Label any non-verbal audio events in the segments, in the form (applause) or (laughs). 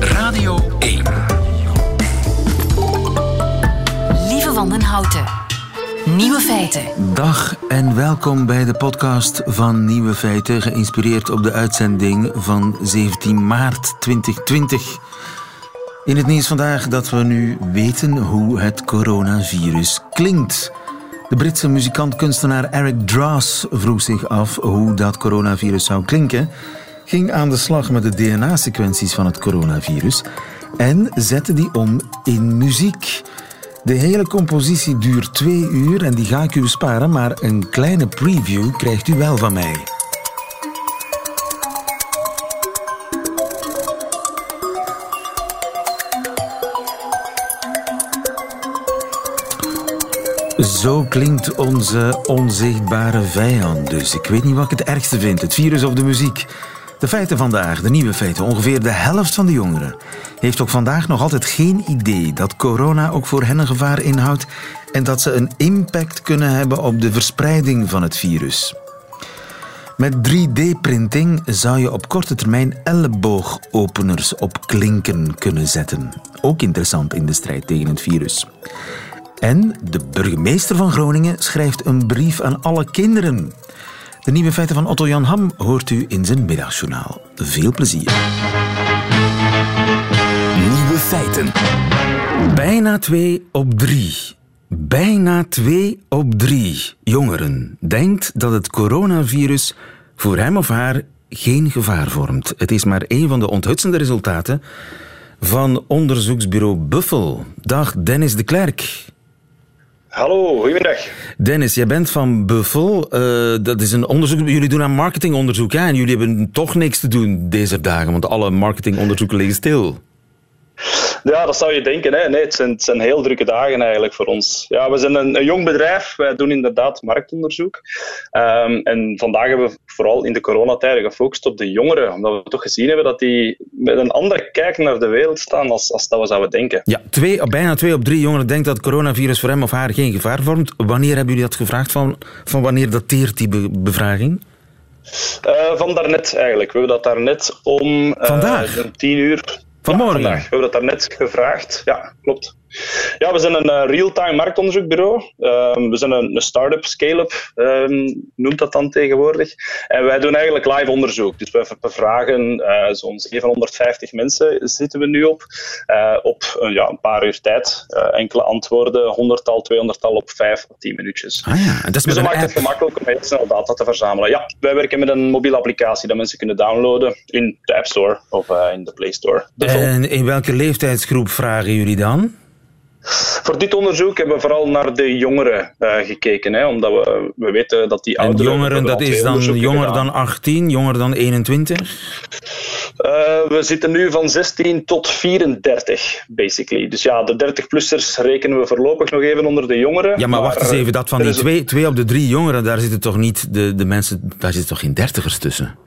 Radio 1. Lieve Wandenhouten. Nieuwe feiten. Dag en welkom bij de podcast van Nieuwe Feiten, geïnspireerd op de uitzending van 17 maart 2020. In het nieuws vandaag dat we nu weten hoe het coronavirus klinkt. De Britse muzikant-kunstenaar Eric Dross vroeg zich af hoe dat coronavirus zou klinken, ging aan de slag met de DNA-sequenties van het coronavirus en zette die om in muziek. De hele compositie duurt twee uur en die ga ik u besparen, maar een kleine preview krijgt u wel van mij. Zo klinkt onze onzichtbare vijand dus. Ik weet niet wat ik het ergste vind, het virus of de muziek. De feiten vandaag, de nieuwe feiten. Ongeveer de helft van de jongeren heeft ook vandaag nog altijd geen idee dat corona ook voor hen een gevaar inhoudt en dat ze een impact kunnen hebben op de verspreiding van het virus. Met 3D-printing zou je op korte termijn elleboogopeners op klinken kunnen zetten. Ook interessant in de strijd tegen het virus. En de burgemeester van Groningen schrijft een brief aan alle kinderen. De nieuwe feiten van Otto Jan Ham hoort u in zijn middagjournaal. Veel plezier. Nieuwe feiten. Bijna twee op drie. Bijna twee op drie jongeren denkt dat het coronavirus voor hem of haar geen gevaar vormt. Het is maar een van de onthutsende resultaten van onderzoeksbureau Buffel. Dag Dennis de Klerk. Hallo, goedemiddag. Dennis, jij bent van Buffel. Eh, dat is een onderzoek. Jullie doen aan marketingonderzoek. Hè? En jullie hebben toch niks te doen deze dagen, want alle marketingonderzoeken liggen stil. Ja, dat zou je denken. Hè? Nee, het zijn, het zijn heel drukke dagen eigenlijk voor ons. Ja, we zijn een, een jong bedrijf. Wij doen inderdaad marktonderzoek. Ehm, en vandaag hebben we vooral in de coronatijden gefocust op de jongeren. Omdat we toch gezien hebben dat die met een andere kijk naar de wereld staan als, als dat we zouden denken. Ja, twee, bijna twee op drie jongeren denkt dat het coronavirus voor hem of haar geen gevaar vormt. Wanneer hebben jullie dat gevraagd? Van, van wanneer dateert die be- bevraging? Uh, van daarnet eigenlijk. We hebben dat daarnet om uh, Vandaag? tien uur. Vanmorgen? Ja, vandaag. We hebben dat daarnet gevraagd. Ja, klopt. Ja, we zijn een uh, real-time marktonderzoekbureau. Um, we zijn een, een start-up, scale-up, um, noemt dat dan tegenwoordig. En wij doen eigenlijk live onderzoek. Dus we bevragen uh, zo'n 750 mensen zitten we nu op. Uh, op ja, een paar uur tijd. enkele antwoorden, honderdtal, tweehonderdtal op vijf of tien minuutjes. Ah ja, en dat is dus dat maakt het gemakkelijk om heel snel data te verzamelen. Ja, wij werken met een mobiele applicatie dat mensen kunnen downloaden in de App Store of in de Play Store. En in welke leeftijdsgroep vragen jullie dan? Voor dit onderzoek hebben we vooral naar de jongeren uh, gekeken, hè, omdat we, we weten dat die En ouderen... jongeren, dat is dan jonger dan 18, jonger dan 21? Uh, we zitten nu van 16 tot 34, basically. Dus ja, de 30-plussers rekenen we voorlopig nog even onder de jongeren. Ja, maar, wacht eens even, dat van die twee, twee op de drie jongeren, daar zitten toch niet de, de mensen, daar zitten toch geen dertigers tussen?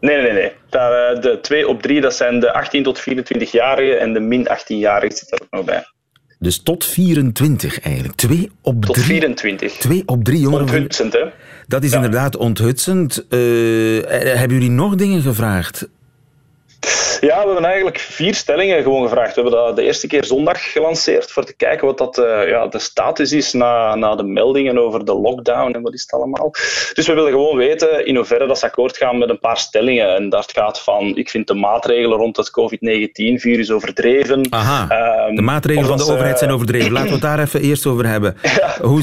Nee, nee, nee. Daar, de 2 op 3, dat zijn de 18 tot 24-jarigen en de min 18-jarigen zitten er ook nog bij. Dus tot 24 eigenlijk. 2 op tot 3. 24. 2 op 3 jongeren. Onthutsend, hè? Dat is ja. inderdaad onthutsend. Uh, hebben jullie nog dingen gevraagd? Ja, we hebben eigenlijk vier stellingen gewoon gevraagd. We hebben dat de eerste keer zondag gelanceerd voor te kijken wat dat, uh, ja, de status is na, na de meldingen over de lockdown en wat is het allemaal. Dus we willen gewoon weten in hoeverre dat ze akkoord gaan met een paar stellingen. En dat gaat van, ik vind de maatregelen rond het COVID-19-virus overdreven. Aha, um, de maatregelen van de overheid zijn overdreven. Laten we het daar even eerst over hebben. (laughs) Ja. Hoe,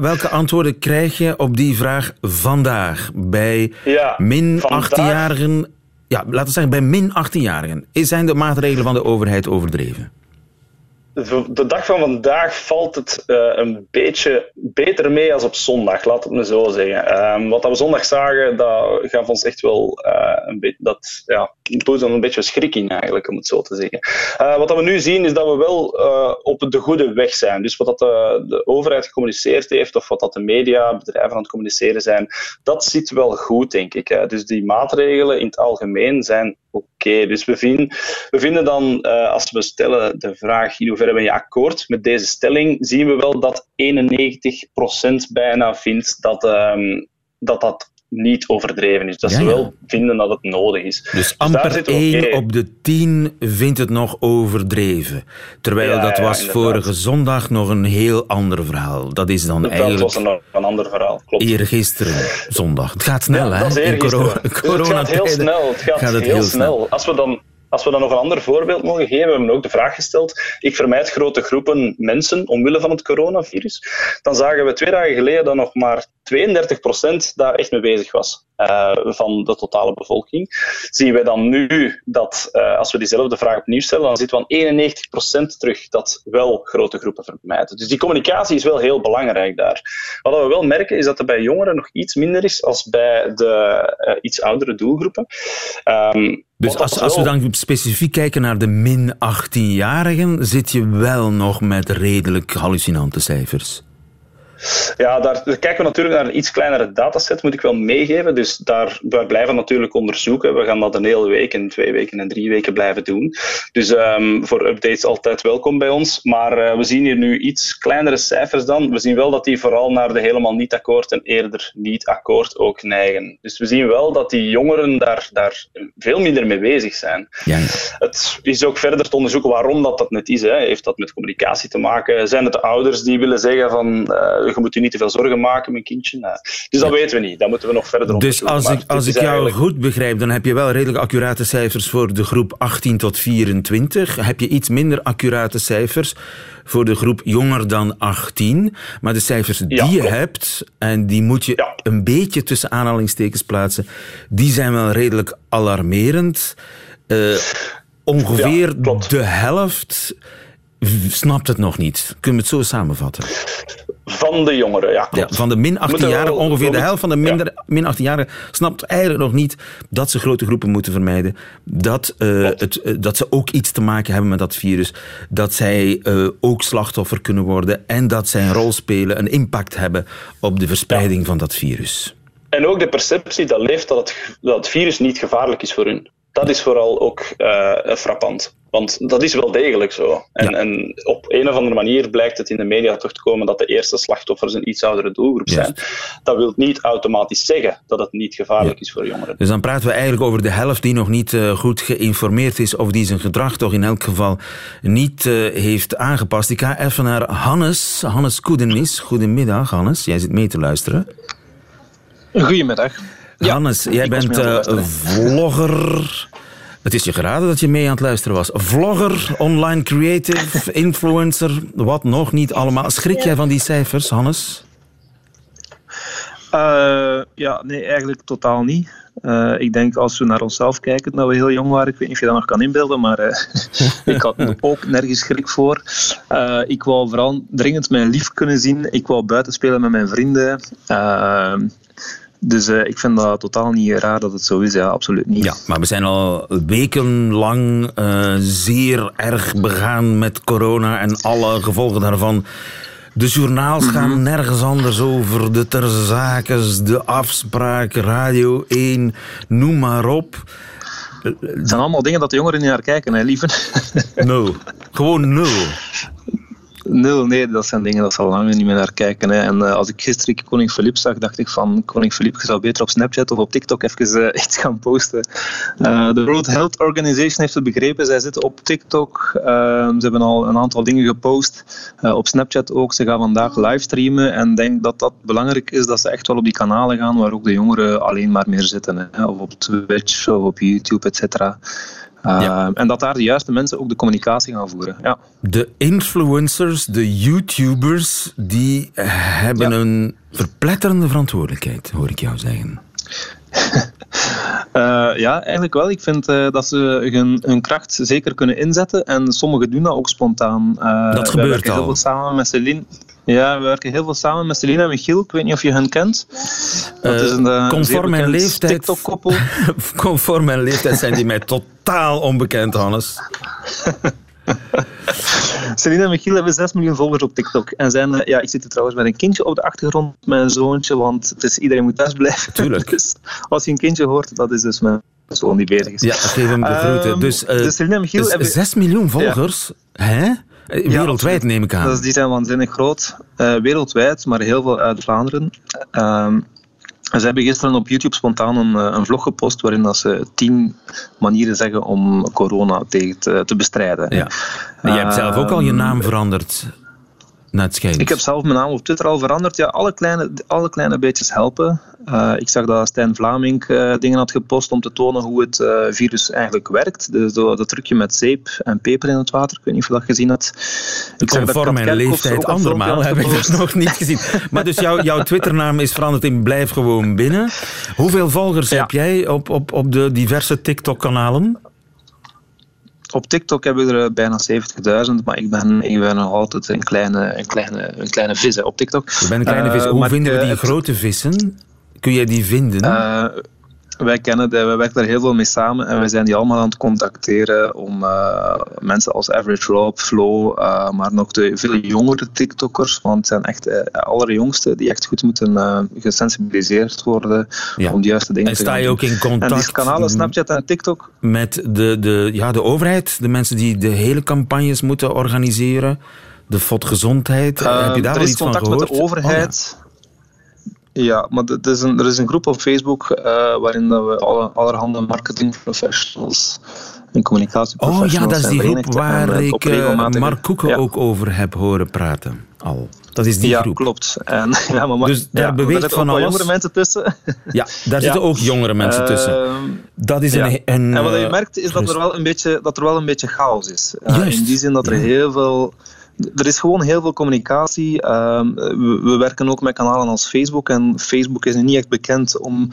welke antwoorden krijg je op die vraag vandaag bij ja, min vandaag... 18-jarigen? Ja, laten we zeggen bij min 18-jarigen. Zijn de maatregelen van de overheid overdreven? De dag van vandaag valt het uh, een beetje beter mee als op zondag, laat het me zo zeggen. Um, wat we zondag zagen, dat gaf ons echt wel uh, een beetje, dat ja, een beetje schrik in eigenlijk, om het zo te zeggen. Uh, wat we nu zien is dat we wel op de goede weg zijn. Dus wat dat de, de, overheid gecommuniceerd heeft, of wat dat de media, bedrijven aan het communiceren zijn, dat zit wel goed, denk ik. Dus die maatregelen in het algemeen zijn oké. Dus we vinden, vinden dan, uh, als we stellen de vraag in hoeverre ben je akkoord met deze stelling, zien we wel dat 91% bijna vindt dat, um, dat dat niet overdreven is. Dat ze wel vinden dat het nodig is. Dus, dus amper 1 op de 10 vindt het nog overdreven. Terwijl dat was vorige zondag nog een heel ander verhaal. Dat is dan eigenlijk... Dat was een, een ander verhaal, klopt. Eergisteren zondag. Het gaat snel, hè? In corona, het gaat heel snel. Het gaat, heel, heel snel. snel. Als we dan als we dan nog een ander voorbeeld mogen geven, we hebben ook de vraag gesteld. Ik vermijd grote groepen mensen omwille van het coronavirus. Dan zagen we twee dagen geleden dat nog maar 32% daar echt mee bezig was. Uh, van de totale bevolking. Zien wij dan nu dat, uh, als we diezelfde vraag opnieuw stellen, dan we aan 91% terug dat wel grote groepen vermijden. Dus die communicatie is wel heel belangrijk daar. Wat we wel merken is dat er bij jongeren nog iets minder is als bij de uh, iets oudere doelgroepen. Um, dus als, als we dan specifiek kijken naar de min 18-jarigen, zit je wel nog met redelijk hallucinante cijfers. Ja, daar, kijken we natuurlijk naar een iets kleinere dataset, moet ik wel meegeven. Dus daar, we blijven natuurlijk onderzoeken. We gaan dat een hele week, en twee weken en drie weken blijven doen. Dus um, voor updates altijd welkom bij ons. Maar uh, we zien hier nu iets kleinere cijfers dan. We zien wel dat die vooral naar de helemaal niet akkoord en eerder niet akkoord ook neigen. Dus we zien wel dat die jongeren daar, daar veel minder mee bezig zijn. Ja, ja. Het is ook verder te onderzoeken waarom dat, dat net is. Hè. Heeft dat met communicatie te maken? Zijn het de ouders die willen zeggen van... Uh, je moet je niet te veel zorgen maken, mijn kindje. Dus dat weten we niet. Dat moeten we nog verder onderzoeken. Dus als ik, als ik jou goed begrijp, dan heb je wel redelijk accurate cijfers voor de groep 18 tot 24. Heb je iets minder accurate cijfers voor de groep jonger dan 18. Maar de cijfers die je hebt, en die moet je een beetje tussen aanhalingstekens plaatsen, die zijn wel redelijk alarmerend. Uh, ongeveer de helft snapt het nog niet. Kunnen we het zo samenvatten? Van de jongeren, ja. ja van de min 18-jarigen, ongeveer de helft van de minder, min 18-jarigen snapt eigenlijk nog niet dat ze grote groepen moeten vermijden. Dat, uh, het, uh, dat ze ook iets te maken hebben met dat virus. Dat zij uh, ook slachtoffer kunnen worden. En dat zij een rol spelen, een impact hebben op de verspreiding ja. van dat virus. En ook de perceptie dat leeft dat het, dat het virus niet gevaarlijk is voor hun. Dat is vooral ook frappant. Want dat is wel degelijk zo. En, en, op een of andere manier blijkt het in de media toch te komen dat de eerste slachtoffers een iets oudere doelgroep zijn. Dat wil niet automatisch zeggen dat het niet gevaarlijk is voor jongeren. Dus dan praten we eigenlijk over de helft die nog niet uh, goed geïnformeerd is of die zijn gedrag toch in elk geval niet uh, heeft aangepast. Ik ga even naar Hannes. Hannes Koedenis. Goedemiddag, Hannes. Jij zit mee te luisteren. Goedemiddag. Hannes, ja, jij bent uh, vlogger het is je geraden dat je mee aan het luisteren was. Vlogger, online creative, influencer, wat nog niet allemaal. Schrik jij van die cijfers, Hannes? Uh, ja, nee, eigenlijk totaal niet. Uh, ik denk als we naar onszelf kijken, dat we heel jong waren. Ik weet niet of je dat nog kan inbeelden, maar uh, (laughs) ik had ook nergens schrik voor. ik wou vooral dringend mijn lief kunnen zien. Ik wou buiten spelen met mijn vrienden. Dus uh, ik vind dat totaal niet raar dat het zo is, ja, absoluut niet. Ja, maar we zijn al wekenlang uh, zeer erg begaan met corona en alle gevolgen daarvan. De journaals mm -hmm. gaan nergens anders over. De terzakens, de afspraak, Radio 1, noem maar op. Het zijn allemaal dingen dat de jongeren niet naar kijken, hè, lieve. Nul. Gewoon nul. (laughs) Nul, nee, dat zijn dingen dat ze al lang niet meer naar kijken. Hè. En uh, als ik gisteren Koning Filip zag, dacht ik van Koning Filip, je zou beter op Snapchat of op TikTok even uh, (laughs) iets gaan posten. Uh, de World Health Organization heeft het begrepen. Zij zitten op TikTok. ze hebben al een aantal dingen gepost. op Snapchat ook. Ze gaan vandaag livestreamen. En denk dat dat belangrijk is, dat ze echt wel op die kanalen gaan waar ook de jongeren alleen maar meer zitten. Hè. Of op Twitch of op YouTube, et cetera. Uh, En dat daar de juiste mensen ook de communicatie gaan voeren. Ja. De influencers, de YouTubers, die hebben ja. een verpletterende verantwoordelijkheid, hoor ik jou zeggen. Uh, ja, eigenlijk wel. Ik vind uh, dat ze hun, hun, kracht zeker kunnen inzetten. En sommigen doen dat ook spontaan. Uh, dat gebeurt al. Heel veel samen met Celine. Ja, we werken heel veel samen met Celina en Michiel. Ik weet niet of je hen kent. Dat is een conform mijn leeftijd. TikTok-koppel. (laughs) conform mijn leeftijd zijn die mij totaal onbekend, Hannes. (laughs) (laughs) Celina en Michiel hebben 6 miljoen volgers op TikTok. En zijn, ja, ik zit er trouwens met een kindje op de achtergrond, mijn zoontje, want het is, iedereen moet thuis blijven. Tuurlijk. (laughs) Dus als je een kindje hoort, dat is dus mijn zoon die bezig is. Ja, geef hem de groeten. Um, dus, uh, dus en Michiel dus hebben... 6 miljoen volgers? Ja. Hè? Wereldwijd neem ik aan. Dus die zijn waanzinnig groot. Uh, wereldwijd, maar heel veel uit Vlaanderen. Um, Ze hebben gisteren op YouTube spontaan een, eh, een vlog gepost waarin dat ze tien manieren zeggen om corona tegen te, te bestrijden. Ja. En jij hebt zelf ook al je Ehm, naam veranderd. Naar het schijnt. Ik heb zelf mijn naam op Twitter al veranderd. Ja, alle kleine, alle kleine beetjes helpen. Eh, ik zag dat Stijn Vlaming eh, dingen had gepost om te tonen hoe het eh, virus eigenlijk werkt. Dus dat trucje met zeep en peper in het water. Ik weet niet of je dat gezien hebt. Ik zag dat Conform mijn leeftijd andermaal had heb ik dat nog niet gezien. Maar dus jouw, jouw Twitternaam is veranderd in Blijf Gewoon Binnen. Hoeveel volgers Ja. heb jij op, op, op de diverse TikTok-kanalen? Op TikTok hebben we er eh, bijna 70.000, maar ik ben, ik ben nog altijd een kleine, een kleine, een kleine vis hè, op TikTok. Je bent een kleine Eh, vis. Hoe vinden we ik, die eh, grote vissen? Kun jij die vinden? Eh, wij kennen dat, wij werken daar heel veel mee samen en wij zijn die allemaal aan het contacteren om eh, mensen als Average Rob, Flo, eh, maar nog de veel jongere TikTokkers, want het zijn echt de allerjongste die echt goed moeten eh, gesensibiliseerd worden Ja. om de juiste dingen en te sta gaan je doen. ook in En contact die kanalen Snapchat en TikTok, met de, de, ja, de overheid? De mensen die de hele campagnes moeten organiseren? De FOD Gezondheid? Eh, heb je daar al iets van contact gehoord? met de overheid. ja. Maar d- er is, een, er is een groep op Facebook eh, waarin dat we alle, allerhande marketing professionals en communicatie Oh, ja, dat is die groep waar eh, ik eh, Mark Koeken ja. ook over heb horen praten. Al. Dat is die ja, groep. klopt. En, (laughs) ja, maar, maar- Dus daar ja, beweegt van alles. jongere mensen tussen. (laughs) Ja, daar zitten ook jongere mensen tussen. Ehm, Dat is een... ja. een en wat je merkt is dat er wel een beetje, dat er wel een beetje chaos is. Juist. in die zin dat er Ja. heel veel. Er is gewoon heel veel communicatie. Ehm, we, we werken ook met kanalen als Facebook. En Facebook is niet echt bekend om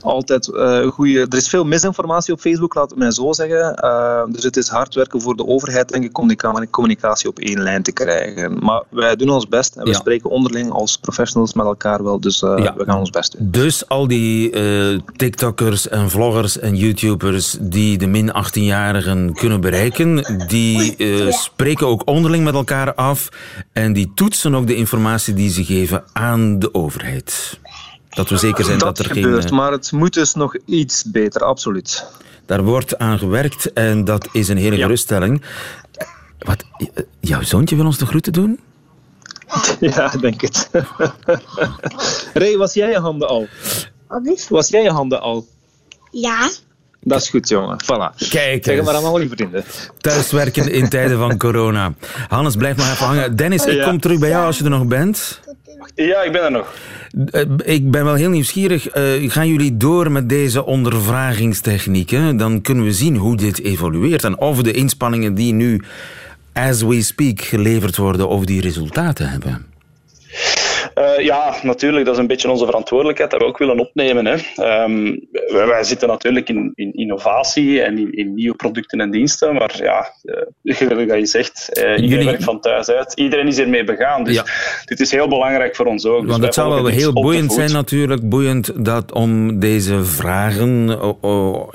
altijd eh goede. Er is veel misinformatie op Facebook, laat het mij zo zeggen. Eh, dus het is hard werken voor de overheid, denk ik, om die commu- communicatie op één lijn te krijgen. Maar wij doen ons best en we Ja. spreken onderling als professionals met elkaar wel. Dus eh, Ja. we gaan ons best doen. Dus al die eh, TikTokkers en vloggers en YouTubers die de min 18-jarigen kunnen bereiken, die eh, spreken ook onderling met elkaar af en die toetsen ook de informatie die ze geven aan de overheid. Dat we zeker zijn dat, Dat er gebeurt, geen... eh, maar het moet dus nog iets beter, absoluut. Daar wordt aan gewerkt en dat is een hele Ja. geruststelling. Wat, eh, jouw zoontje wil ons de groeten doen? (laughs) Ja, ik denk het. (laughs) Ray, was jij je handen al? Wat is? Was jij je handen al? Ja. Dat is goed, jongen. Voilà. Kijk Zeg maar aan al je vrienden. Thuiswerken in tijden van corona. Hannes, blijf nog even hangen. Dennis, ik Ja. kom terug bij jou als je er nog bent. Ja, ik ben er nog. Eh, Ik ben wel heel nieuwsgierig. Eh, gaan jullie door met deze ondervragingstechnieken? Dan kunnen we zien hoe dit evolueert en of de inspanningen die nu, as we speak, geleverd worden, of die resultaten hebben. Eh, ja, natuurlijk, dat is een beetje onze verantwoordelijkheid dat we ook willen opnemen. Hè. Ehm, wij, wij zitten natuurlijk in, in innovatie en in, in nieuwe producten en diensten, maar ja, eh, (laughs) gelijk dat je zegt, eh, iedereen Jullie- werkt van thuis uit. Iedereen is ermee begaan, dus Ja. dit is heel belangrijk voor ons ook. Dus Want het zou wel heel boeiend zijn natuurlijk, boeiend dat om deze vragen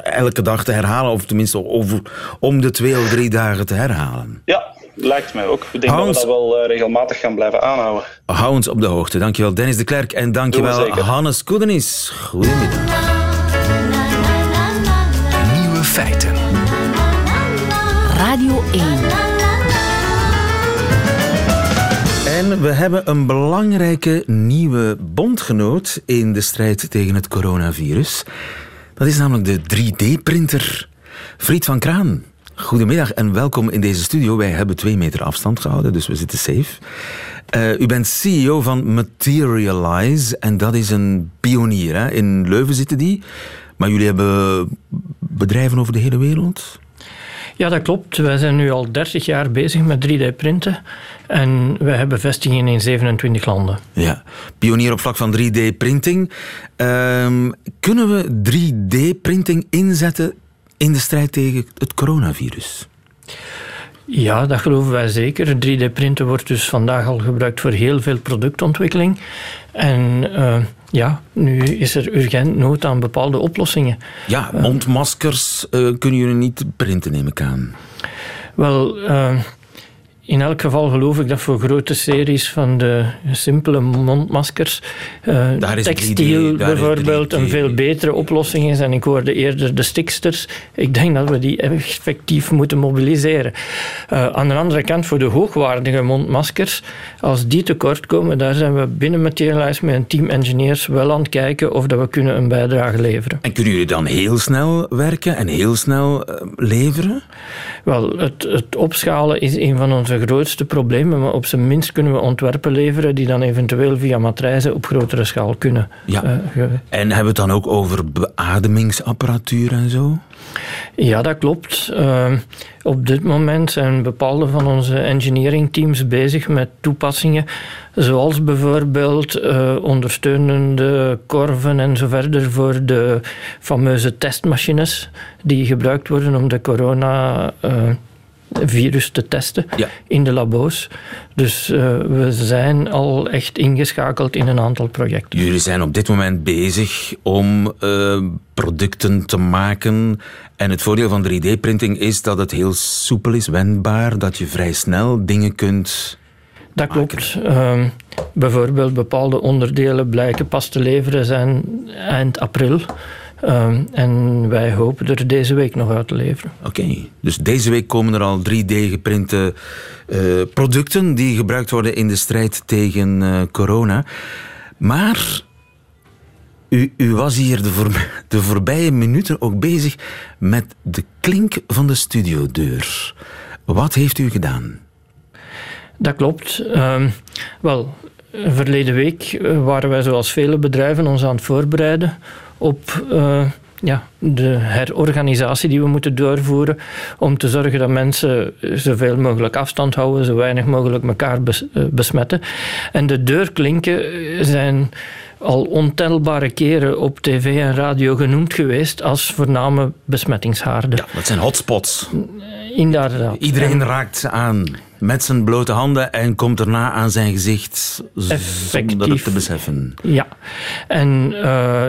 elke dag te herhalen, of tenminste over, om de twee of drie dagen te herhalen. Ja, lijkt mij ook. Ik denk dat we dat wel eh, regelmatig gaan blijven aanhouden. Hou ons op de hoogte. Dankjewel Dennis de Klerk en dankjewel. Hannes Koedenis. Goedemiddag. Nieuwe feiten. Radio 1. En we hebben een belangrijke nieuwe bondgenoot in de strijd tegen het coronavirus. Dat is namelijk de 3D-printer Fried van Kraan. Goedemiddag en welkom in deze studio. Wij hebben twee meter afstand gehouden, dus we zitten safe. Eh, u bent CEO van Materialize en dat is een pionier. Hè? In Leuven zitten die, maar jullie hebben bedrijven over de hele wereld? Ja, dat klopt. Wij zijn nu al 30 jaar bezig met 3D-printen. En we hebben vestigingen in 27 landen. Ja, pionier op vlak van 3D-printing. Ehm, kunnen we 3D-printing inzetten in de strijd tegen het coronavirus? Ja, dat geloven wij zeker. 3D-printen wordt dus vandaag al gebruikt voor heel veel productontwikkeling. En eh, ja, nu is er urgent nood aan bepaalde oplossingen. Ja, mondmaskers eh, kunnen jullie niet printen, neem ik aan. Wel, eh, in elk geval geloof ik dat voor grote series van de simpele mondmaskers uh, textiel bijvoorbeeld een veel betere oplossing is. En ik hoorde eerder de stiksters. Ik denk dat we die effectief moeten mobiliseren. Uh, aan de andere kant, voor de hoogwaardige mondmaskers, als die tekort komen, daar zijn we binnen Materialize met een team engineers wel aan het kijken of dat we kunnen een bijdrage leveren. En kunnen jullie dan heel snel werken en heel snel uh, leveren? Wel, het, het opschalen is een van onze grootste problemen, maar op zijn minst kunnen we ontwerpen leveren die dan eventueel via matrijzen op grotere schaal kunnen. Ja. Uh, en hebben we het dan ook over beademingsapparatuur en zo? Ja, dat klopt. Uh, op dit moment zijn bepaalde van onze engineering teams bezig met toepassingen, zoals bijvoorbeeld uh, ondersteunende korven en zo verder voor de fameuze testmachines die gebruikt worden om de corona. Virus te testen in de labo's. Dus uh, we zijn al echt ingeschakeld in een aantal projecten. Jullie zijn op dit moment bezig om uh, producten te maken. En het voordeel van 3D-printing is dat het heel soepel is, wendbaar, dat je vrij snel dingen kunt. Dat klopt. Uh, bijvoorbeeld bepaalde onderdelen blijken pas te leveren zijn eind april. Um, en wij hopen er deze week nog uit te leveren. Oké, dus deze week komen er al 3D-geprinte uh, producten die gebruikt worden in de strijd tegen uh, corona. Maar u, u, was hier de, voor, de voorbije minuten ook bezig met de klink van de studiodeur. Wat heeft u gedaan? Dat klopt. Um, wel, verleden week eh, waren wij zoals vele bedrijven ons aan het voorbereiden op uh, ja, de herorganisatie die we moeten doorvoeren om te zorgen dat mensen zoveel mogelijk afstand houden, zo weinig mogelijk elkaar uh, besmetten. En de deurklinken zijn al ontelbare keren op tv en radio genoemd geweest als voorname besmettingshaarden. Ja, dat zijn hotspots. Inderdaad. Iedereen en... raakt ze aan met zijn blote handen en komt daarna aan zijn gezicht Effectief. zonder het te beseffen. Ja, en uh,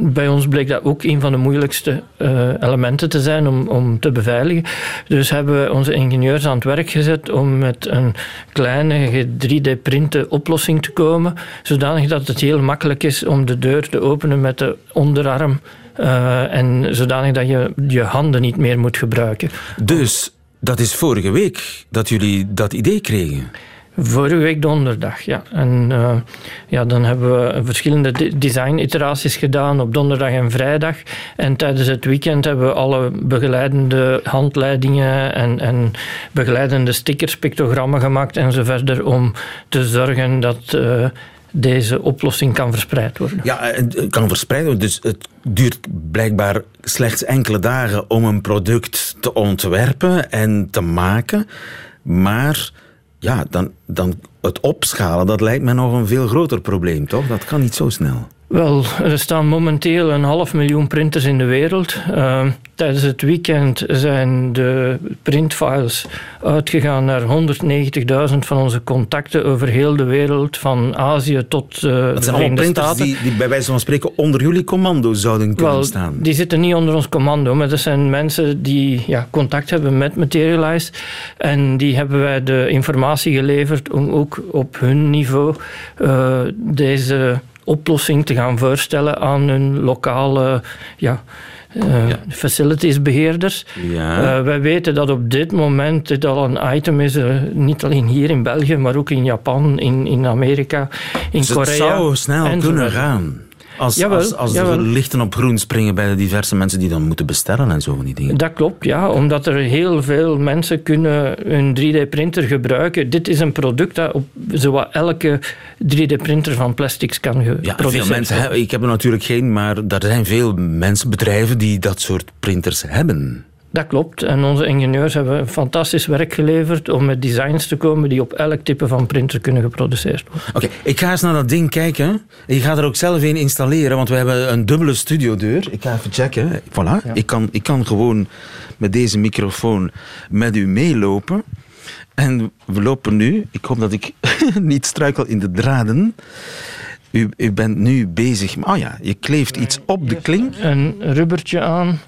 bij ons bleek dat ook een van de moeilijkste uh, elementen te zijn om, om te beveiligen. Dus hebben we onze ingenieurs aan het werk gezet om met een kleine 3D-printe oplossing te komen, zodanig dat het heel makkelijk is om de deur te openen met de onderarm. Uh, en zodanig dat je je handen niet meer moet gebruiken. Dus dat is vorige week dat jullie dat idee kregen. Vorige week donderdag, ja. En uh, ja, dan hebben we verschillende design-iteraties gedaan op donderdag en vrijdag. En tijdens het weekend hebben we alle begeleidende handleidingen en, en begeleidende stickers, pictogrammen gemaakt en zo verder om te zorgen dat... Uh, deze oplossing kan verspreid worden. Ja, het kan verspreid worden. Dus het duurt blijkbaar slechts enkele dagen om een product te ontwerpen en te maken. Maar ja, dan, dan het opschalen, dat lijkt me nog een veel groter probleem, toch? Dat kan niet zo snel. Wel, er staan momenteel een half miljoen printers in de wereld. Uh, tijdens het weekend zijn de printfiles uitgegaan naar 190.000 van onze contacten over heel de wereld, van Azië tot uh, Dat zijn allemaal printers Staten. Die, die bij wijze van spreken onder jullie commando zouden kunnen Wel, staan. Die zitten niet onder ons commando, maar dat zijn mensen die ja, contact hebben met Materialize. En die hebben wij de informatie geleverd om ook op hun niveau uh, deze oplossing te gaan voorstellen aan hun lokale ja, uh, ja. facilitiesbeheerders. Ja. Uh, wij weten dat op dit moment dit al een item is, uh, niet alleen hier in België, maar ook in Japan, in, in Amerika, in dus Korea. Het zou snel kunnen gaan. Als, jawel, als, als jawel. er lichten op groen springen bij de diverse mensen die dan moeten bestellen en zo van die dingen. Dat klopt, ja. Omdat er heel veel mensen kunnen een 3D-printer gebruiken. Dit is een product dat op zowat elke 3D-printer van plastics kan ja, produceren. Veel mensen, ik heb er natuurlijk geen, maar er zijn veel mensen, bedrijven die dat soort printers hebben. Dat klopt. En onze ingenieurs hebben fantastisch werk geleverd om met designs te komen die op elk type van printer kunnen geproduceerd worden. Oké, okay, ik ga eens naar dat ding kijken. Je gaat er ook zelf een installeren, want we hebben een dubbele studiodeur. Ik ga even checken. Voilà, ja. ik, kan, ik kan gewoon met deze microfoon met u meelopen. En we lopen nu, ik hoop dat ik (laughs) niet struikel in de draden. U, u bent nu bezig. Oh ja, je kleeft iets op de klink. Een rubbertje aan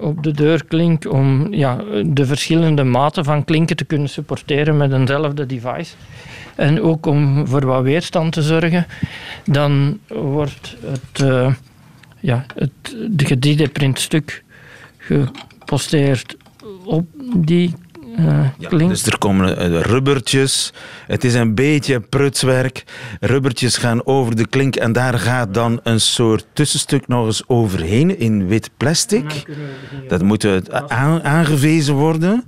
op de deurklink om ja, de verschillende maten van klinken te kunnen supporteren met eenzelfde device. En ook om voor wat weerstand te zorgen, dan wordt het, uh, ja, het de 3D-print stuk geposteerd op die uh, ja, dus er komen uh, rubbertjes. Het is een beetje prutswerk. Rubbertjes gaan over de klink en daar gaat dan een soort tussenstuk nog eens overheen in wit plastic. Dat moet aangewezen worden.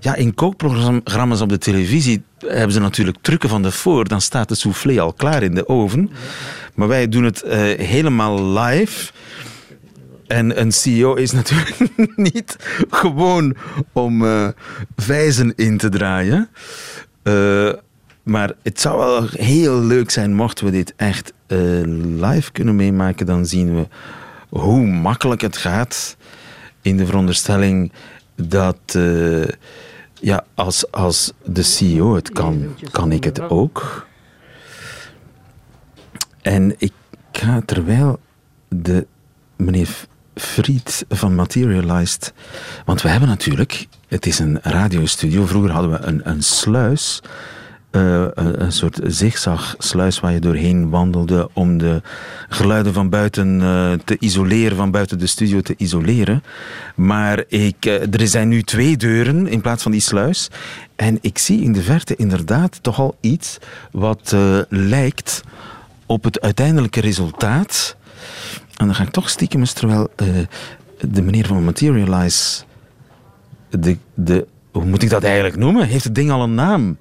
Ja, in kookprogramma's op de televisie hebben ze natuurlijk trucken van de voor. Dan staat de soufflé al klaar in de oven. Maar wij doen het uh, helemaal live. En een CEO is (laughs) natuurlijk niet gewoon om vijzen in te draaien. Uh, maar het zou wel heel leuk zijn mochten we dit echt uh, live kunnen meemaken. Dan zien we hoe makkelijk het gaat. In de veronderstelling dat ja, als, als de CEO het kan, kan ik het ook. En ik ga terwijl de meneer Fried van Materialized. Want we hebben natuurlijk, het is een radiostudio. Vroeger hadden we een, een sluis. Uh, een, soort zigzagsluis waar je doorheen wandelde om de geluiden van buiten uh, te isoleren, van buiten de studio te isoleren. Maar ik, uh, er zijn nu twee deuren in plaats van die sluis. En ik zie in de verte inderdaad toch al iets wat lijkt op het uiteindelijke resultaat en dan ga ik toch stiekem eens, terwijl uh, de meneer van Materialize... De, de, hoe moet ik dat eigenlijk noemen? Heeft het ding al een naam?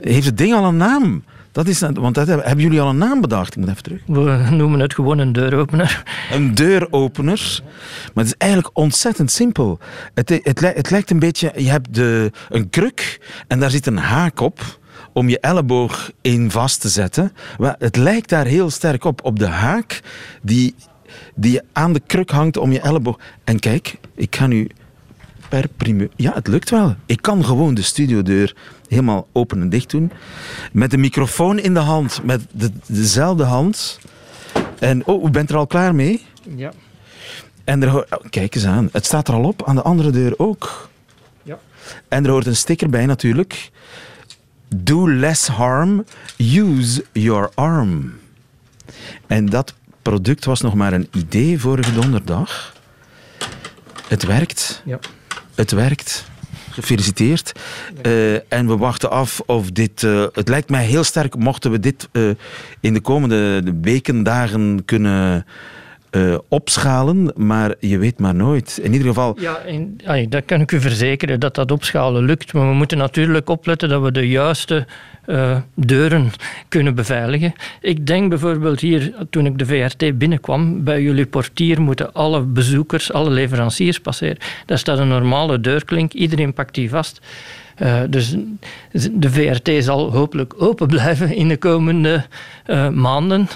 Heeft het ding al een naam? Dat is, want dat hebben, hebben jullie al een naam bedacht? Ik moet even terug. We noemen het gewoon een deuropener. Een deuropener. Maar het is eigenlijk ontzettend simpel. Het, het, het lijkt een beetje... Je hebt de, een kruk en daar zit een haak op om je elleboog in vast te zetten. Het lijkt daar heel sterk op, op de haak die, die aan de kruk hangt om je elleboog. En kijk, ik ga nu per primeur... Ja, het lukt wel. Ik kan gewoon de studiodeur helemaal open en dicht doen. Met de microfoon in de hand, met de, dezelfde hand. En, oh, u bent er al klaar mee? Ja. En er, oh, kijk eens aan, het staat er al op, aan de andere deur ook. Ja. En er hoort een sticker bij natuurlijk. Do less harm, use your arm. En dat product was nog maar een idee vorige donderdag. Het werkt. Ja. Het werkt. Gefeliciteerd. Uh, en we wachten af of dit. Uh, het lijkt mij heel sterk mochten we dit uh, in de komende weken, dagen kunnen uh, opschalen, maar je weet maar nooit. In ieder geval. Ja, dat kan ik u verzekeren dat dat opschalen lukt. Maar we moeten natuurlijk opletten dat we de juiste uh, deuren kunnen beveiligen. Ik denk bijvoorbeeld hier, toen ik de VRT binnenkwam, bij jullie portier moeten alle bezoekers, alle leveranciers passeren. Daar staat een normale deurklink, iedereen pakt die vast. Uh, dus de VRT zal hopelijk open (laughs) blijven in de komende uh, maanden.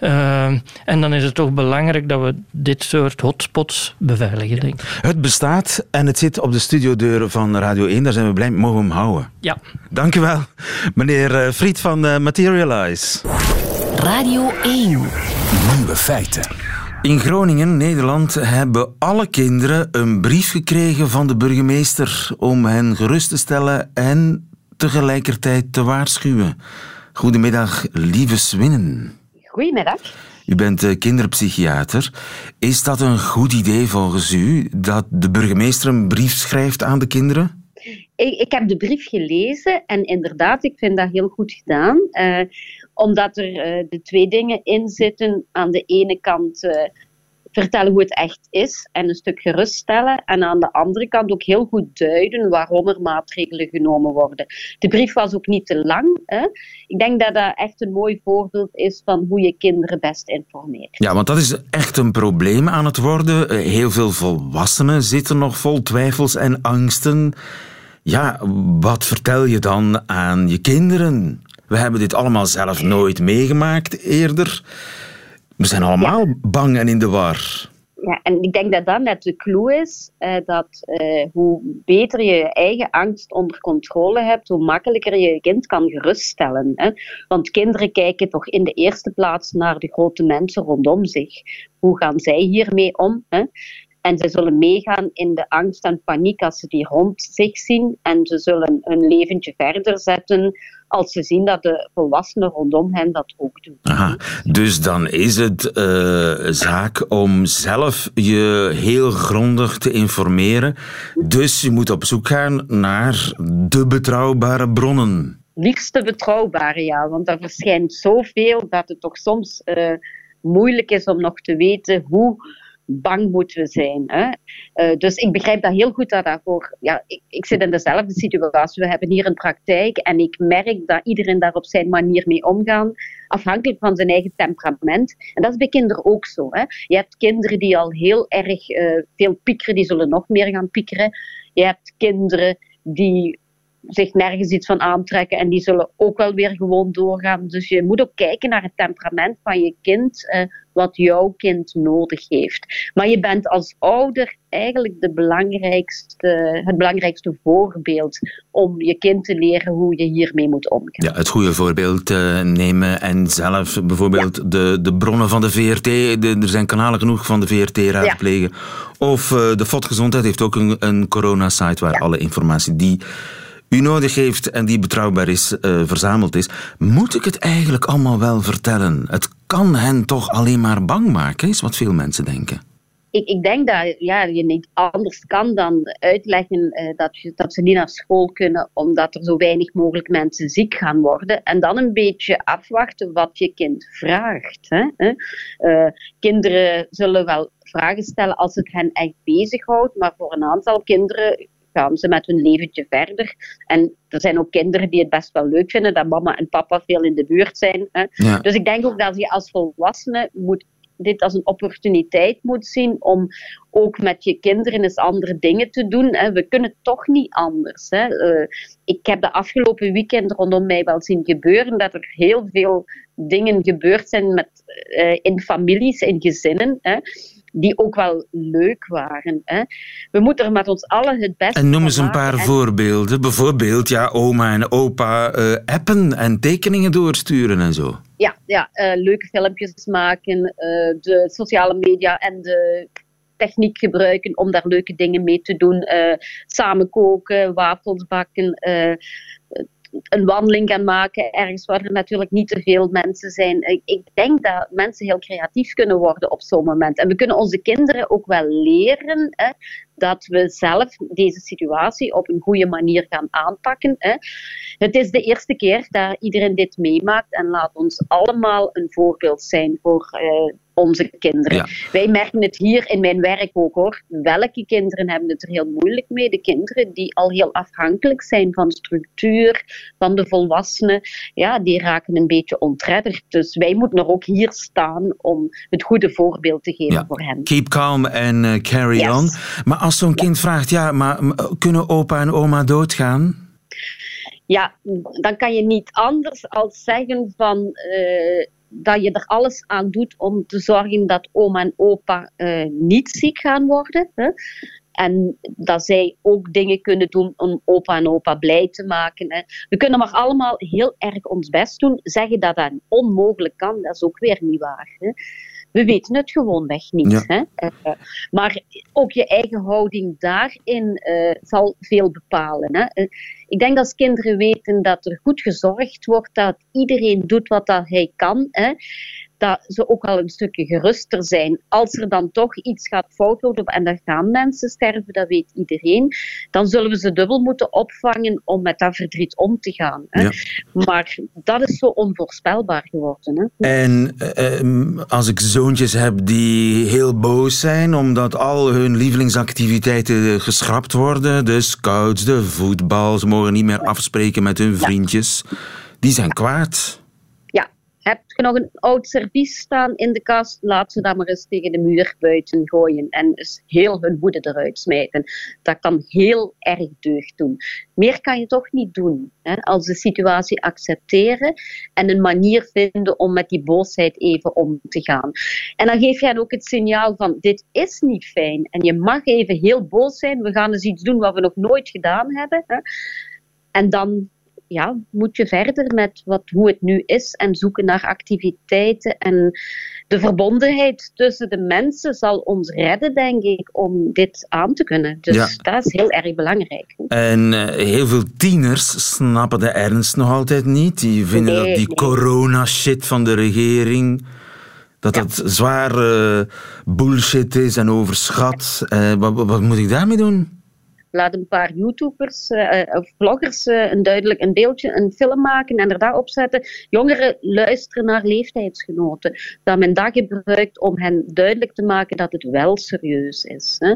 Uh, en dan is het toch belangrijk dat we dit soort hotspots beveiligen. Denk ik. Het bestaat en het zit op de studiodeuren van Radio 1. Daar zijn we blij mee. Mogen we hem houden? Ja. Dank u wel, meneer Fried van Materialize. Radio 1. Nieuwe feiten. In Groningen, Nederland, hebben alle kinderen een brief gekregen van de burgemeester om hen gerust te stellen en tegelijkertijd te waarschuwen. Goedemiddag, lieve Swinnen. Goedemiddag. U bent kinderpsychiater. Is dat een goed idee volgens u dat de burgemeester een brief schrijft aan de kinderen? Ik, ik heb de brief gelezen en inderdaad, ik vind dat heel goed gedaan. Uh, omdat er uh, de twee dingen in zitten. Aan de ene kant uh, vertellen hoe het echt is en een stuk geruststellen. En aan de andere kant ook heel goed duiden waarom er maatregelen genomen worden. De brief was ook niet te lang. Hè? Ik denk dat dat echt een mooi voorbeeld is van hoe je kinderen best informeert. Ja, want dat is echt een probleem aan het worden. Eh, heel veel volwassenen zitten nog vol twijfels en angsten. Ja, wat vertel je dan aan je kinderen? We hebben dit allemaal zelf nooit meegemaakt eerder. We zijn allemaal bang en in de war. Ja, en ik denk dat dat net de clue is, eh, dat eh, hoe beter je je eigen angst onder controle hebt, hoe makkelijker je je kind kan geruststellen. Hè? Want kinderen kijken toch in de eerste plaats naar de grote mensen rondom zich. Hoe gaan zij hiermee om? Hè? En ze zullen meegaan in de angst en paniek als ze die rond zich zien. En ze zullen een leventje verder zetten als ze zien dat de volwassenen rondom hen dat ook doen. Aha, dus dan is het uh, zaak om zelf je heel grondig te informeren. Dus je moet op zoek gaan naar de betrouwbare bronnen liefste betrouwbare, ja. Want er verschijnt zoveel dat het toch soms uh, moeilijk is om nog te weten hoe bang moeten we zijn. Hè? Uh, dus ik begrijp dat heel goed dat daarvoor. Ja, ik, ik, zit in dezelfde situatie. We hebben hier een praktijk en ik merk dat iedereen daar op zijn manier mee omgaan, afhankelijk van zijn eigen temperament. En dat is bij kinderen ook zo. Hè? Je hebt kinderen die al heel erg uh, veel piekeren, die zullen nog meer gaan piekeren. Je hebt kinderen die zich nergens iets van aantrekken en die zullen ook wel weer gewoon doorgaan. Dus je moet ook kijken naar het temperament van je kind, eh, wat jouw kind nodig heeft. Maar je bent als ouder eigenlijk de belangrijkste, het belangrijkste voorbeeld om je kind te leren hoe je hiermee moet omgaan. Ja, het goede voorbeeld uh, nemen en zelf bijvoorbeeld de, de bronnen van de VRT, de, er zijn kanalen genoeg van de VRT raadplegen. Ja. Of uh, de FOD Gezondheid heeft ook een, een corona-site waar alle informatie die u nodig heeft en die betrouwbaar is, uh, verzameld is, moet ik het eigenlijk allemaal wel vertellen? Het kan hen toch alleen maar bang maken, is wat veel mensen denken. Ik, ik denk dat ja, je niet anders kan dan uitleggen uh, dat, je, dat ze niet naar school kunnen omdat er zo weinig mogelijk mensen ziek gaan worden. En dan een beetje afwachten wat je kind vraagt. Hè? Uh, kinderen zullen wel vragen stellen als het hen echt bezighoudt, maar voor een aantal kinderen gaan ze met hun leventje verder. En er zijn ook kinderen die het best wel leuk vinden dat mama en papa veel in de buurt zijn. Hè. Dus ik denk ook dat je als volwassene moet dit als een opportuniteit moet zien om ook met je kinderen eens andere dingen te doen. Hè. We kunnen toch niet anders. Hè. Uh, ik heb de afgelopen weekend rondom mij wel zien gebeuren dat er heel veel dingen gebeurd zijn met, uh, in families, in gezinnen. Hè die ook wel leuk waren. Hè. We moeten er met ons allen het beste En noem eens een paar voorbeelden. Bijvoorbeeld, ja, oma en opa uh, appen en tekeningen doorsturen en zo. Ja, ja uh, leuke filmpjes maken, uh, de sociale media en de techniek gebruiken om daar leuke dingen mee te doen. samen koken, wafels bakken, een wandeling gaan maken, ergens waar er natuurlijk niet te veel mensen zijn. Ik, denk dat mensen heel creatief kunnen worden op zo'n moment. En we kunnen onze kinderen ook wel leren hè, dat we zelf deze situatie op een goede manier gaan aanpakken. Hè. Het is de eerste keer dat iedereen dit meemaakt en laat ons allemaal een voorbeeld zijn voor uh, onze kinderen. Wij merken het hier in mijn werk ook hoor. Welke kinderen hebben het er heel moeilijk mee? De kinderen die al heel afhankelijk zijn van structuur, van de volwassenen, ja, die raken een beetje ontredderd. Dus wij moeten er ook hier staan om het goede voorbeeld te geven voor hen. Keep calm and uh, carry yes. on. Maar als zo'n kind vraagt, ja, maar kunnen opa en oma doodgaan? Ja, dan kan je niet anders als zeggen van uh, dat je er alles aan doet om te zorgen dat oma en opa uh, niet ziek gaan worden. Hè? En dat zij ook dingen kunnen doen om opa en opa blij te maken. Hè. We kunnen maar allemaal heel erg ons best doen. Zeggen dat dat onmogelijk kan, dat is ook weer niet waar. Hè. We weten het gewoonweg niet. Hè? Uh, maar ook je eigen houding daarin uh, zal veel bepalen. Hè? Uh, ik denk dat als kinderen weten dat er goed gezorgd wordt, dat iedereen doet wat dat hij kan. Hè? Dat ze ook al een stukje geruster zijn. Als er dan toch iets gaat fout lopen en er gaan mensen sterven, dat weet iedereen, dan zullen we ze dubbel moeten opvangen om met dat verdriet om te gaan. Hè. Ja. Maar dat is zo onvoorspelbaar geworden. Hè. En eh, als ik zoontjes heb die heel boos zijn omdat al hun lievelingsactiviteiten geschrapt worden, de scouts, de voetbal, ze mogen niet meer afspreken met hun vriendjes, die zijn kwaad. Heb je nog een oud servies staan in de kast? Laat ze dat maar eens tegen de muur buiten gooien en eens heel hun woede eruit smijten. Dat kan heel erg deugd doen. Meer kan je toch niet doen. Hè? Als de situatie accepteren en een manier vinden om met die boosheid even om te gaan. En dan geef jij ook het signaal van: dit is niet fijn. En je mag even heel boos zijn. We gaan eens iets doen wat we nog nooit gedaan hebben. Hè? En dan ja, moet je verder met wat, hoe het nu is en zoeken naar activiteiten. En de verbondenheid tussen de mensen zal ons redden, denk ik, om dit aan te kunnen. Dus Ja. dat is heel erg belangrijk. En eh, heel veel tieners snappen de ernst nog altijd niet. Die vinden Nee, dat die nee. corona-shit van de regering... Dat Ja. dat zwaar eh, bullshit is en overschat. Eh, wat- wat moet ik daarmee doen? Laat een paar YouTubers eh, eh, of vloggers eh, een duidelijk een beeldje, een film maken en er daarop zetten. Jongeren luisteren naar leeftijdsgenoten. Dat men dat gebruikt om hen duidelijk te maken dat het wel serieus is. Hè.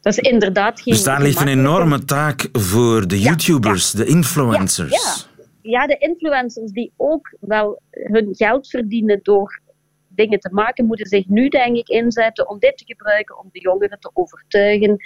Dat is inderdaad geen. Dus daar ligt een enorme taak voor de YouTubers, de influencers. Ja, ja, de influencers die ook wel hun geld verdienen door dingen te maken, moeten zich nu denk ik inzetten om dit te gebruiken om de jongeren te overtuigen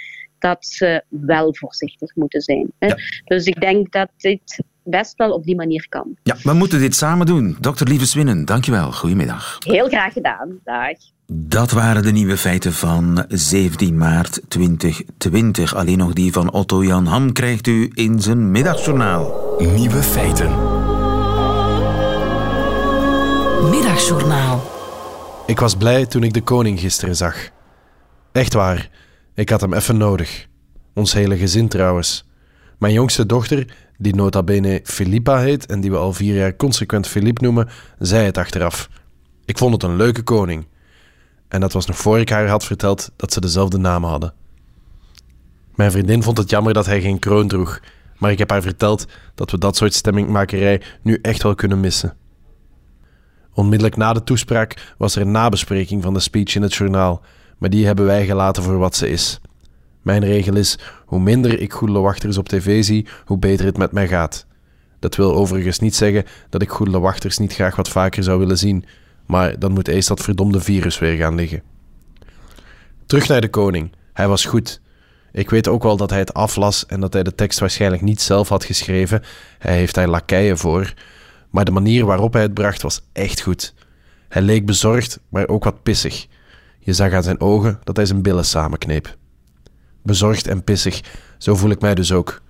dat ze wel voorzichtig moeten zijn. Hè. Ja. Dus ik denk dat dit best wel op die manier kan. Ja, we moeten dit samen doen. Dr. Lieve Swinnen, dankjewel. Goedemiddag. Heel graag gedaan. Dag. Dat waren de nieuwe feiten van 17 maart 2020. Alleen nog die van Otto Jan Ham krijgt u in zijn middagjournaal. Nieuwe feiten. Middagjournaal. Ik was blij toen ik de koning gisteren zag. Echt waar, ik had hem even nodig. Ons hele gezin trouwens. Mijn jongste dochter, die nota bene Filippa heet en die we al vier jaar consequent Filip noemen, zei het achteraf. Ik vond het een leuke koning. En dat was nog voor ik haar had verteld dat ze dezelfde naam hadden. Mijn vriendin vond het jammer dat hij geen kroon droeg, maar ik heb haar verteld dat we dat soort stemmingmakerij nu echt wel kunnen missen. Onmiddellijk na de toespraak was er een nabespreking van de speech in het journaal, maar die hebben wij gelaten voor wat ze is. Mijn regel is: hoe minder ik goede wachters op tv zie, hoe beter het met mij gaat. Dat wil overigens niet zeggen dat ik goede wachters niet graag wat vaker zou willen zien, maar dan moet eerst dat verdomde virus weer gaan liggen. Terug naar de koning. Hij was goed. Ik weet ook wel dat hij het aflas en dat hij de tekst waarschijnlijk niet zelf had geschreven. Hij heeft daar lakeien voor. Maar de manier waarop hij het bracht was echt goed. Hij leek bezorgd, maar ook wat pissig. Je zag aan zijn ogen dat hij zijn billen samenkneep. Bezorgd en pissig, zo voel ik mij dus ook.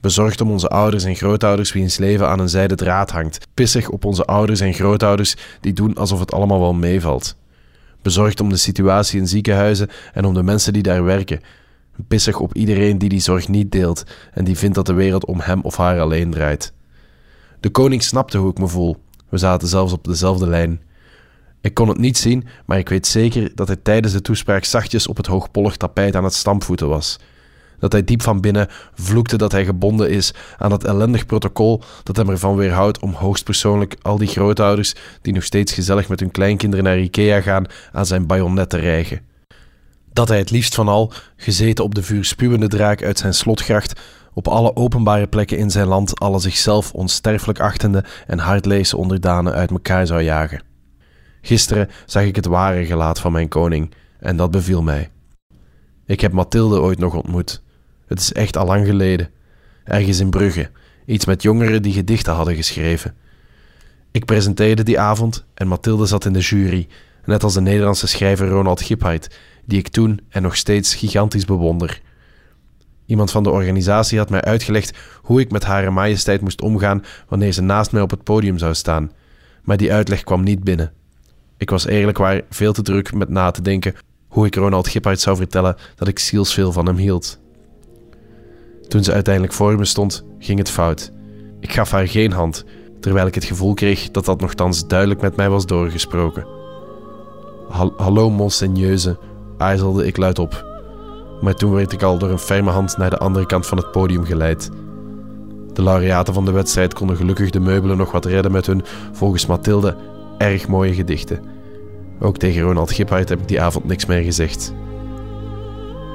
Bezorgd om onze ouders en grootouders wiens leven aan een zijde draad hangt. Pissig op onze ouders en grootouders die doen alsof het allemaal wel meevalt. Bezorgd om de situatie in ziekenhuizen en om de mensen die daar werken. Pissig op iedereen die die zorg niet deelt en die vindt dat de wereld om hem of haar alleen draait. De koning snapte hoe ik me voel. We zaten zelfs op dezelfde lijn. Ik kon het niet zien, maar ik weet zeker dat hij tijdens de toespraak zachtjes op het hoogpollig tapijt aan het stampvoeten was. Dat hij diep van binnen vloekte dat hij gebonden is aan dat ellendig protocol dat hem ervan weerhoudt om hoogstpersoonlijk al die grootouders die nog steeds gezellig met hun kleinkinderen naar Ikea gaan aan zijn bajonet te rijgen. Dat hij het liefst van al, gezeten op de vuurspuwende draak uit zijn slotgracht, op alle openbare plekken in zijn land alle zichzelf onsterfelijk achtende en hardleese onderdanen uit elkaar zou jagen. Gisteren zag ik het ware gelaat van mijn koning en dat beviel mij. Ik heb Mathilde ooit nog ontmoet. Het is echt al lang geleden. Ergens in Brugge, iets met jongeren die gedichten hadden geschreven. Ik presenteerde die avond en Mathilde zat in de jury, net als de Nederlandse schrijver Ronald Giphart, die ik toen en nog steeds gigantisch bewonder. Iemand van de organisatie had mij uitgelegd hoe ik met Hare Majesteit moest omgaan wanneer ze naast mij op het podium zou staan, maar die uitleg kwam niet binnen. Ik was eerlijk waar veel te druk met na te denken hoe ik Ronald Giphart zou vertellen dat ik zielsveel van hem hield. Toen ze uiteindelijk voor me stond, ging het fout. Ik gaf haar geen hand, terwijl ik het gevoel kreeg dat dat nogthans duidelijk met mij was doorgesproken. Hal- Hallo, monseigneuze, aarzelde ik luidop. Maar toen werd ik al door een ferme hand naar de andere kant van het podium geleid. De laureaten van de wedstrijd konden gelukkig de meubelen nog wat redden met hun, volgens Mathilde, erg mooie gedichten. Ook tegen Ronald Giphart heb ik die avond niks meer gezegd.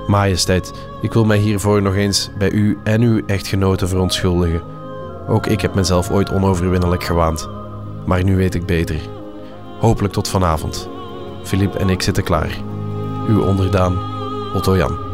Majesteit, ik wil mij hiervoor nog eens bij u en uw echtgenote verontschuldigen. Ook ik heb mezelf ooit onoverwinnelijk gewaand. Maar nu weet ik beter. Hopelijk tot vanavond. Filip en ik zitten klaar. Uw onderdaan, Otto Jan.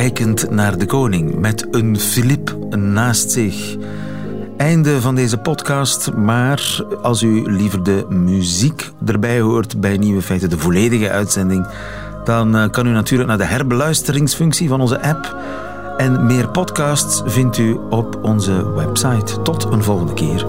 Kijkend naar de koning met een Filip naast zich. Einde van deze podcast, maar als u liever de muziek erbij hoort bij Nieuwe Feiten, de volledige uitzending, dan eh, kan u natuurlijk naar de herbeluisteringsfunctie van onze app. En meer podcasts vindt u op onze website. Tot een volgende keer.